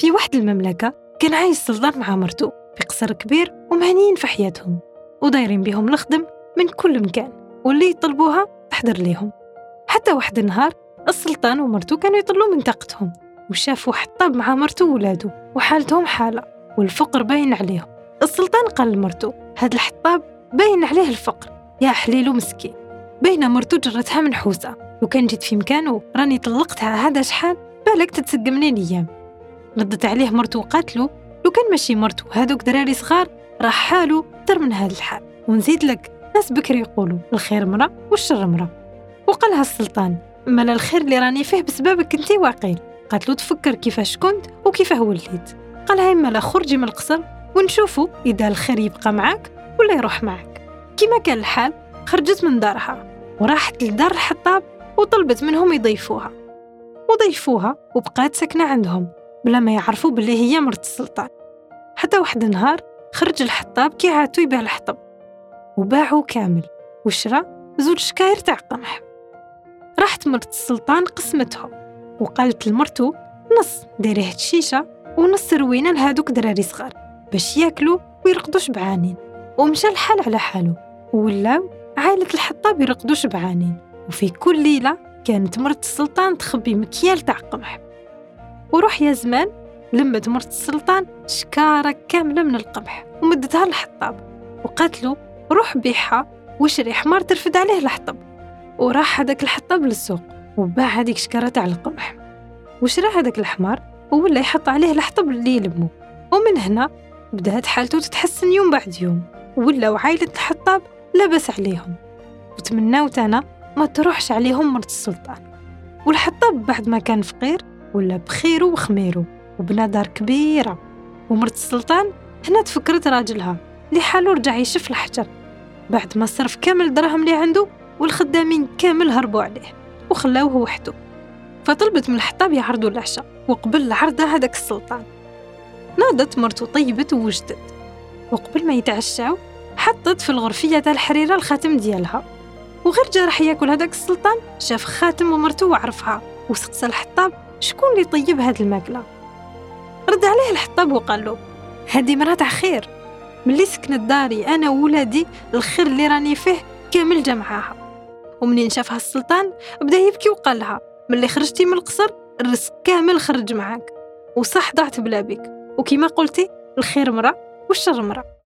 في واحد المملكة كان عايش سلطان مع مرته في قصر كبير ومهنيين في حياتهم ودايرين بهم الخدم من كل مكان واللي يطلبوها تحضر ليهم. حتى واحد النهار السلطان ومرته كانوا يطلوا من طاقتهم وشافوا حطاب مع مرته وولادو وحالتهم حالة والفقر باين عليهم. السلطان قال لمرته هاد الحطاب باين عليه الفقر يا حليلو مسكين بين مرتو جرتها منحوسة لو كان جيت في مكانه راني طلقتها هذا شحال؟ بالك تتسق منين ردت عليه مرتو وقاتلو لو كان ماشي مرتو هادوك دراري صغار راح حالو أكثر من هذا الحال. ونزيد لك ناس بكري يقولوا الخير مرة والشر مرة وقالها السلطان مالا الخير اللي راني فيه بسببك أنتي واقيل. قالت له تفكر كيفاش كنت وكيفاه وليت. قالها إما لا خرجي من القصر ونشوفوا إذا الخير يبقى معاك ولا يروح معاك. كما كان الحال خرجت من دارها وراحت لدار الحطاب وطلبت منهم يضيفوها. وضيفوها وبقات ساكنة عندهم. بلا ما يعرفوا باللي هي مرت السلطان حتى واحد النهار خرج الحطاب كي عاتو يبيع الحطب. وباعه كامل. وشرى زوج شكاير تاع قمح راحت مرت السلطان قسمتهم وقالت لمرتو نص ديري هاد الشيشة ونص روينا لهادوك دراري صغار باش ياكلوا ويرقدوا شبعانين ومشى الحال على حاله ولاو عائلة الحطاب يرقدوا شبعانين وفي كل ليلة كانت مرت السلطان تخبي مكيال تاع قمح وروح يا زمان لمت مرت السلطان شكارة كاملة من القمح ومدتها للحطاب. وقالت له روح بيعها وشري حمار ترفد عليه الحطب وراح هذاك الحطاب للسوق وباع هذيك شكارة تاع القمح وشرى هذاك الحمار ولا يحط عليه الحطب اللي يلمو. ومن هنا بدأت حالته تتحسن يوم بعد يوم. ولا وعائلة الحطاب لبس عليهم. وتمناوت أنا ما تروحش عليهم مرت السلطان. والحطاب بعد ما كان فقير ولا بخيره وخميره وبنى دار كبيرة. ومرت السلطان هنا تفكرت راجلها اللي حاله رجع يشف الحجر. بعد ما صرف كامل الدراهم اللي عنده والخدامين كامل هربوا عليه وخلاوه وحده فطلبت من الحطاب يعرضوا العشاء وقبل العرضة هذاك السلطان. ناضت مرته طيبت ووجدت. وقبل ما يتعشاو حطت في الغرفية تاع الحريرة الخاتم ديالها. وغير جا راح ياكل هذاك السلطان شاف خاتم ومرته وعرفها. وسقسى الحطاب شكون اللي طيب هاد الماكلة؟ رد عليه الحطاب وقال له هادي مرا تاع خير ملي سكنت داري أنا وولادي الخير اللي راني فيه كامل جمعاها. ومنين شافها السلطان بدا يبكي وقال لها ملي خرجتي من القصر الرزق كامل خرج معاك وصح ضعت بلا بك وكما قلتي الخير مرة والشر مرة.